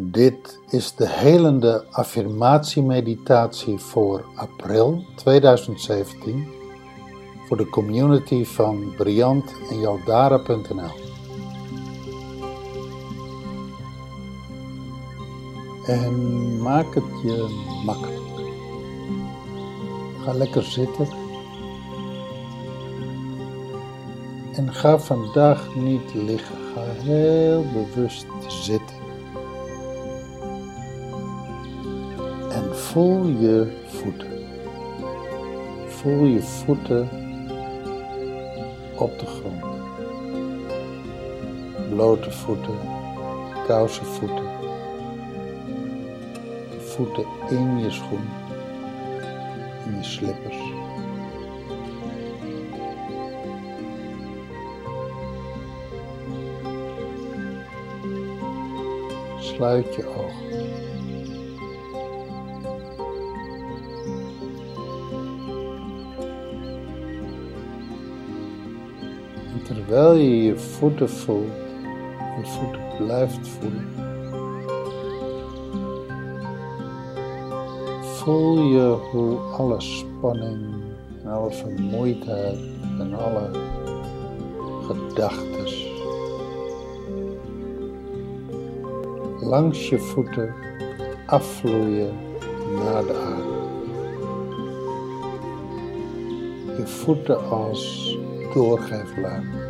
Dit is de helende affirmatiemeditatie voor april 2017 voor de community van Briant en. En maak het je makkelijk. Ga lekker zitten. En ga vandaag niet liggen. Ga heel bewust zitten. Voel je voeten. Voel je voeten op de grond. Blote voeten, koude voeten. Voeten in je schoen, in je slippers. Sluit je ogen. Terwijl je je voeten voelt, je voeten blijft voelen, voel je hoe alle spanning en alle vermoeidheid en alle gedachten langs je voeten afvloeien naar de aarde. Je voeten als doorgeefluik.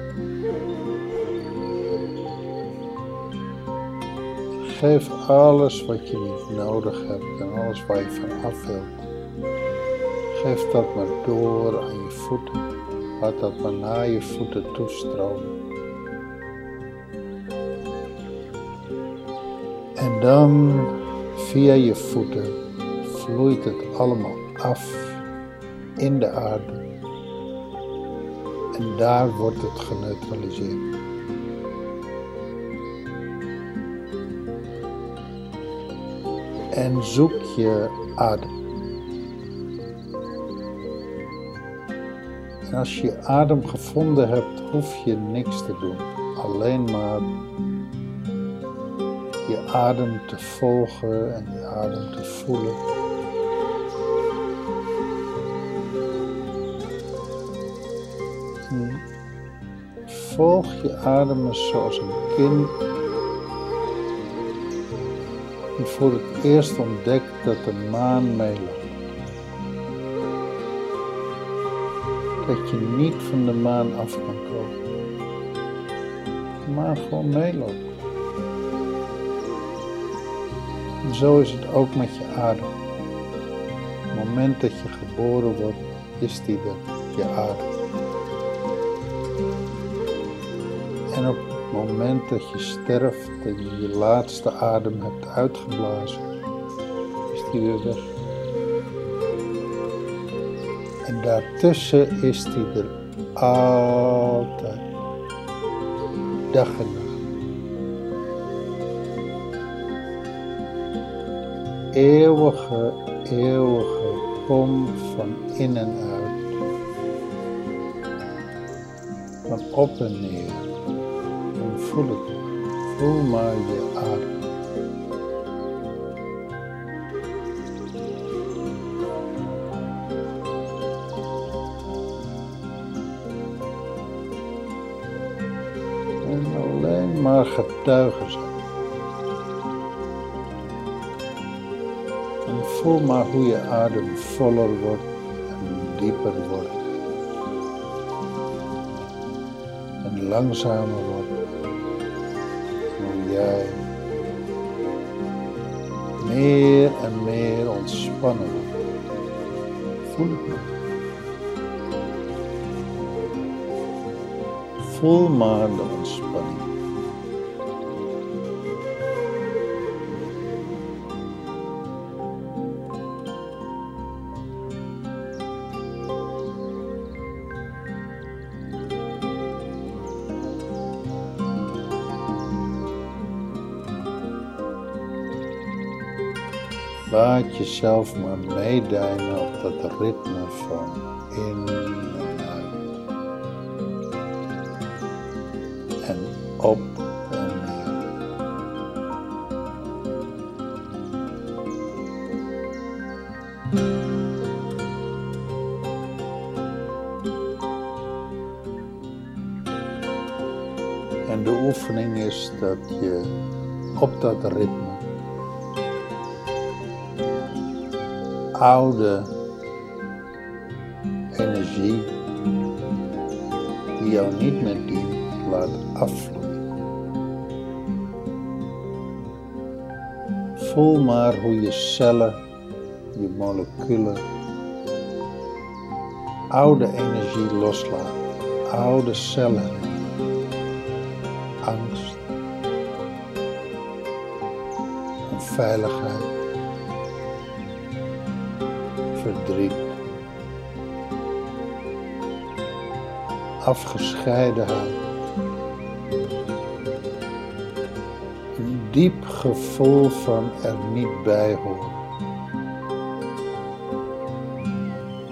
Geef alles wat je niet nodig hebt en alles waar je van af wilt. Geef dat maar door aan je voeten. Laat dat maar naar je voeten toestromen. En dan via je voeten vloeit het allemaal af in de aarde. En daar wordt het geneutraliseerd. En zoek je adem. En als je adem gevonden hebt, hoef je niks te doen. Alleen maar je adem te volgen en je adem te voelen. En volg je adem zoals een kind die voor het eerst ontdekt dat de maan meeloopt. Dat je niet van de maan af kan komen. De maan gewoon meeloopt. En zo is het ook met je adem. Op het moment dat je geboren wordt, is die er, je adem. En op het moment dat je sterft en je je laatste adem hebt uitgeblazen, is die weer weg. En daartussen is die er altijd, dag en nacht. eeuwige, eeuwige kom van in en uit. Van op en neer. Voel het. Voel maar je adem. En alleen maar getuigen zijn. En voel maar hoe je adem voller wordt en dieper wordt. En langzamer wordt. Jij meer en meer ontspannen. Voel het maar. Voel maar de ontspanning. Laat jezelf maar meedijnen op dat ritme van in en uit. En op en neer. En de oefening is dat je op dat ritme oude energie die jou niet meer dient laat afvloeien. Voel maar hoe je cellen, je moleculen, oude energie loslaten, oude cellen, angst, onveiligheid, afgescheidenheid. Een diep gevoel van er niet bij horen.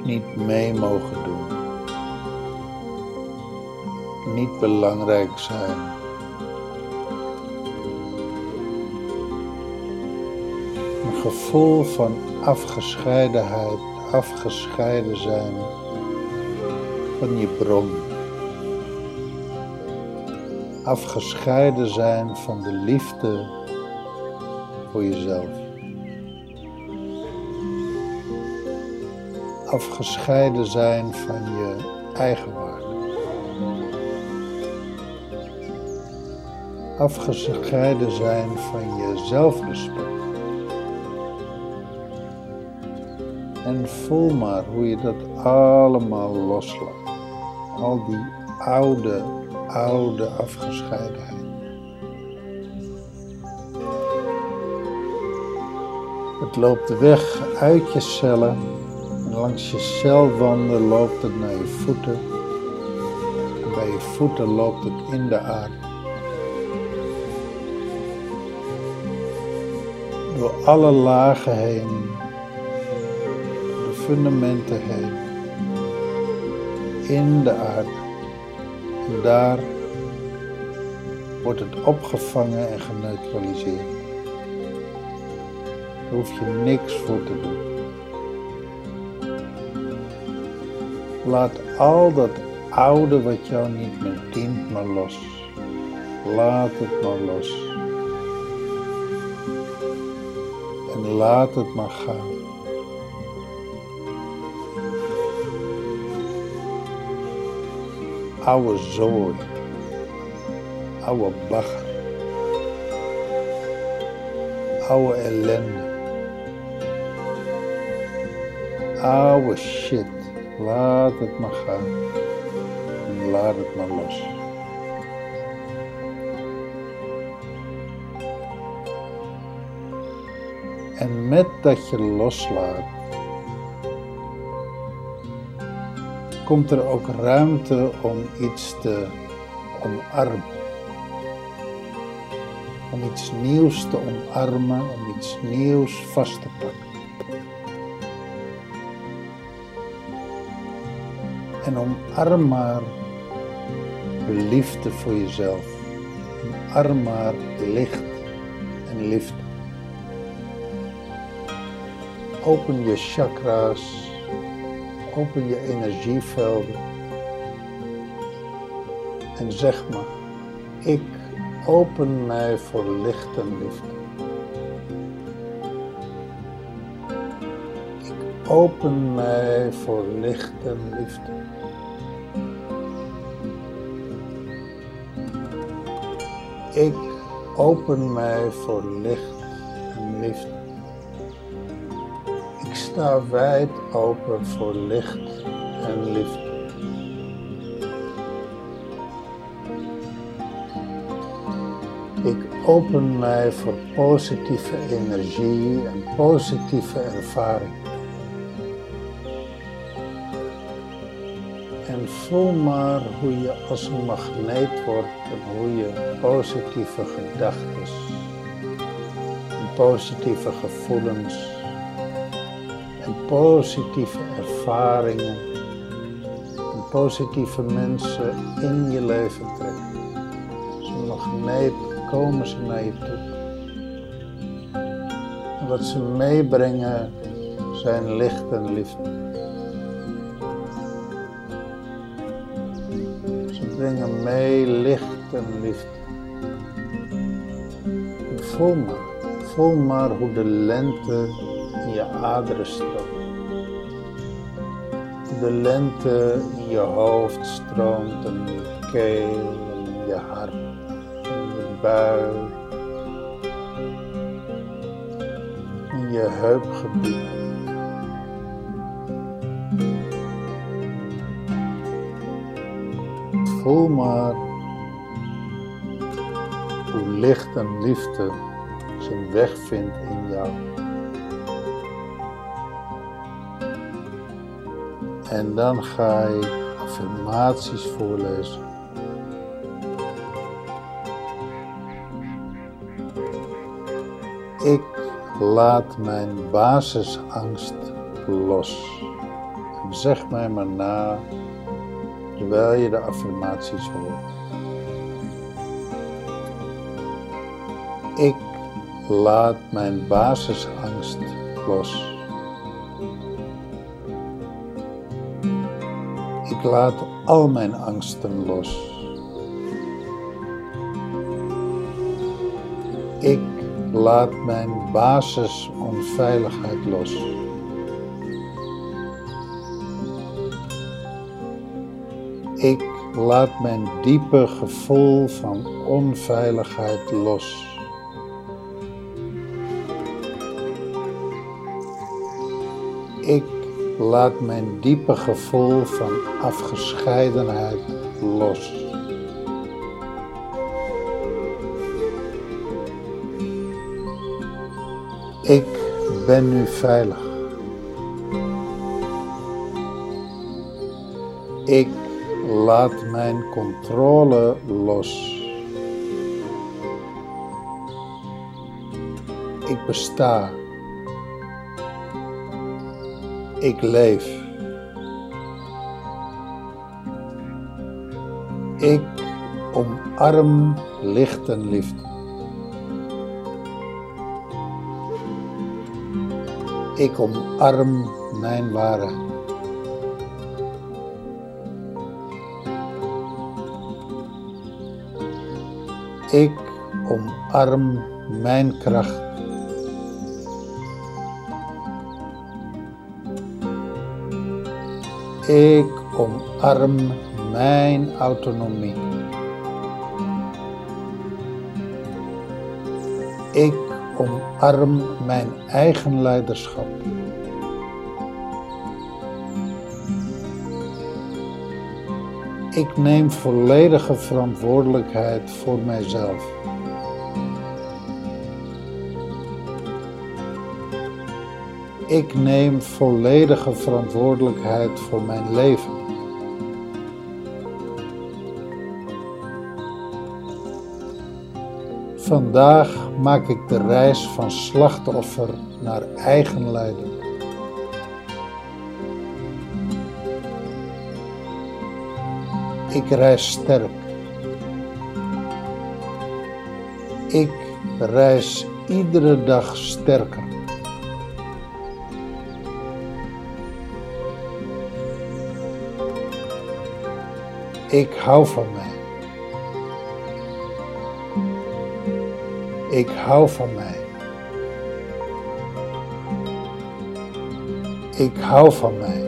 Niet mee mogen doen. Niet belangrijk zijn. Gevoel van afgescheidenheid, afgescheiden zijn van je bron. Afgescheiden zijn van de liefde voor jezelf. Afgescheiden zijn van je eigenwaarde. Afgescheiden zijn van je zelfrespect. En voel maar hoe je dat allemaal loslaat. Al die oude, oude afgescheidenheid. Het loopt weg uit je cellen en langs je celwanden loopt het naar je voeten. En bij je voeten loopt het in de aarde. Door alle lagen heen fundamenten heen, in de aarde. En daar wordt het opgevangen en geneutraliseerd. Daar hoef je niks voor te doen. Laat al dat oude wat jou niet meer dient maar los. Laat het maar los. En laat het maar gaan. Oude zooi, oude bagger, oude ellende, oude shit. Laat het maar gaan laat het maar los. En met dat je loslaat, komt er ook ruimte om iets te omarmen. Om iets nieuws te omarmen, om iets nieuws vast te pakken. En omarm maar de liefde voor jezelf. Omarm maar licht en liefde. Open je chakra's Open je energievelden en zeg maar, ik open mij voor licht en liefde. Ik open mij voor licht en liefde. Ik open mij voor licht en liefde sta wijd open voor licht en liefde. Ik open mij voor positieve energie en positieve ervaring. En voel maar hoe je als een magneet wordt en hoe je positieve gedachten en positieve gevoelens en positieve ervaringen en positieve mensen in je leven trekken. Een magneet komen ze naar je toe. En wat ze meebrengen zijn licht en liefde. Ze brengen mee licht en liefde. Voel maar, voel maar hoe de lente in je aderen stroomt. De lente in je hoofd stroomt en je keel en je hart en je buik. In je heupgebied. Voel maar hoe licht en liefde zijn weg vindt in jou. En dan ga je affirmaties voorlezen. Ik laat mijn basisangst los. Zeg mij maar na terwijl je de affirmaties hoort. Ik laat mijn basisangst los. Laat al mijn angsten los. Ik laat mijn basisonveiligheid los. Ik laat mijn diepe gevoel van onveiligheid los. Ik laat mijn diepe gevoel van afgescheidenheid los. Ik ben nu veilig. Ik laat mijn controle los. Ik besta. Ik leef. Ik omarm licht en liefde. Ik omarm mijn waarheid. Ik omarm mijn kracht. Ik omarm mijn autonomie. Ik omarm mijn eigen leiderschap. Ik neem volledige verantwoordelijkheid voor mijzelf. Ik neem volledige verantwoordelijkheid voor mijn leven. Vandaag maak ik de reis van slachtoffer naar eigen leider. Ik reis sterk. Ik reis iedere dag sterker. Ik hou van mij. Ik hou van mij. Ik hou van mij.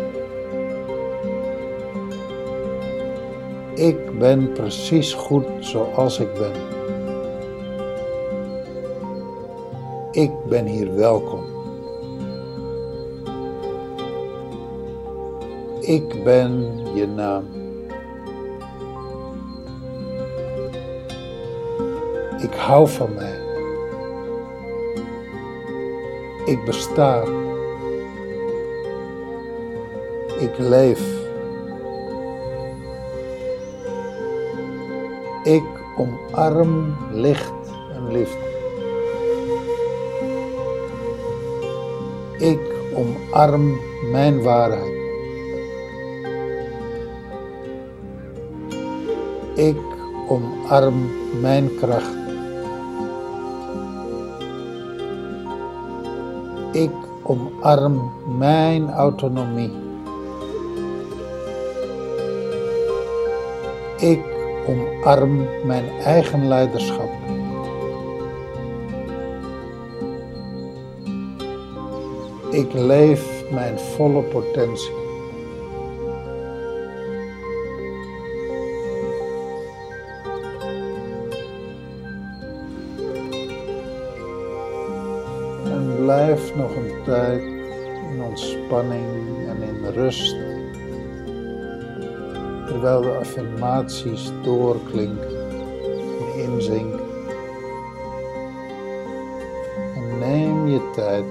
Ik ben precies goed zoals ik ben. Ik ben hier welkom. Ik ben je naam. Ik hou van mij. Ik besta. Ik leef. Ik omarm licht en liefde. Ik omarm mijn waarheid. Ik omarm mijn kracht. omarm mijn autonomie. Ik omarm mijn eigen leiderschap. Ik leef mijn volle potentie. Blijf nog een tijd in ontspanning en in rust, terwijl de affirmaties doorklinken en inzinken. En neem je tijd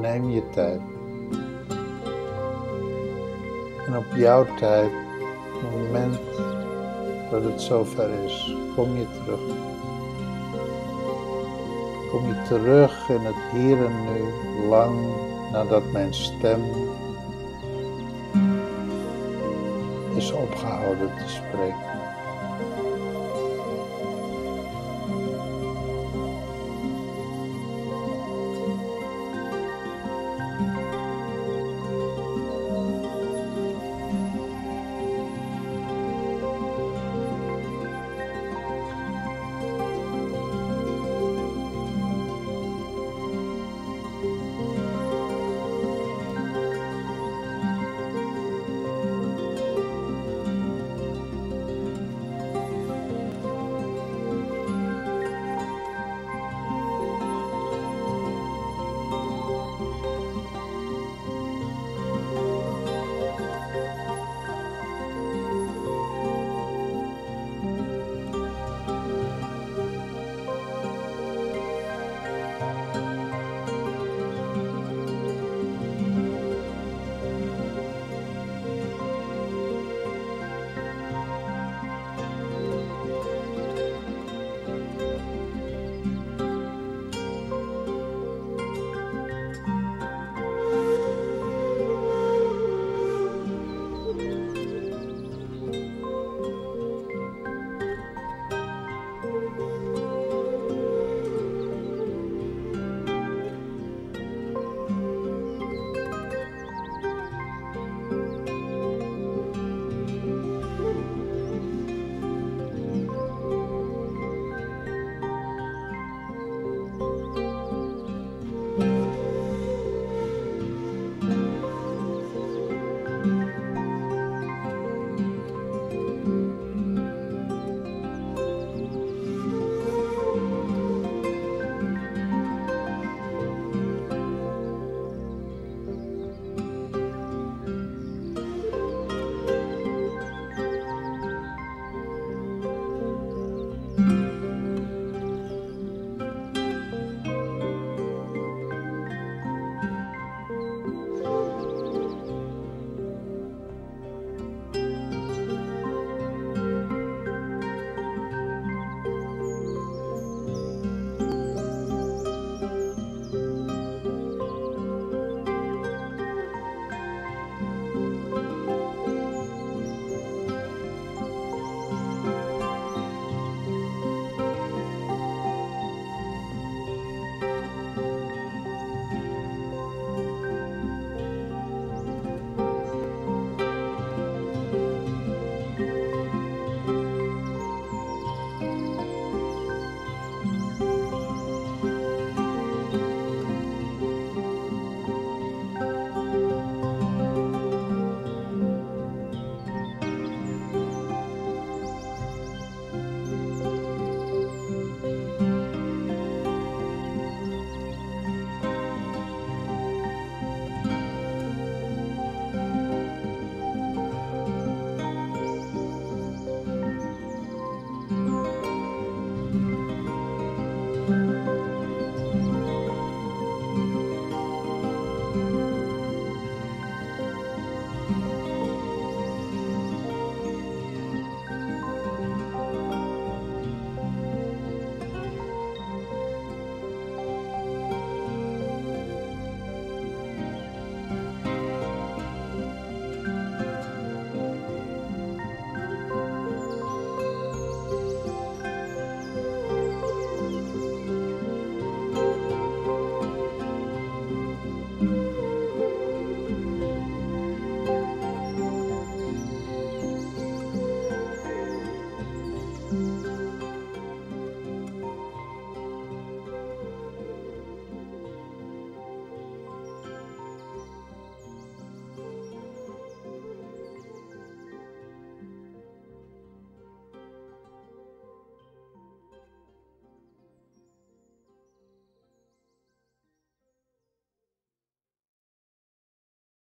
neem je tijd. En op jouw tijd, het moment dat het zover is, kom je terug. Kom je terug in het hier en nu, lang nadat mijn stem is opgehouden te spreken.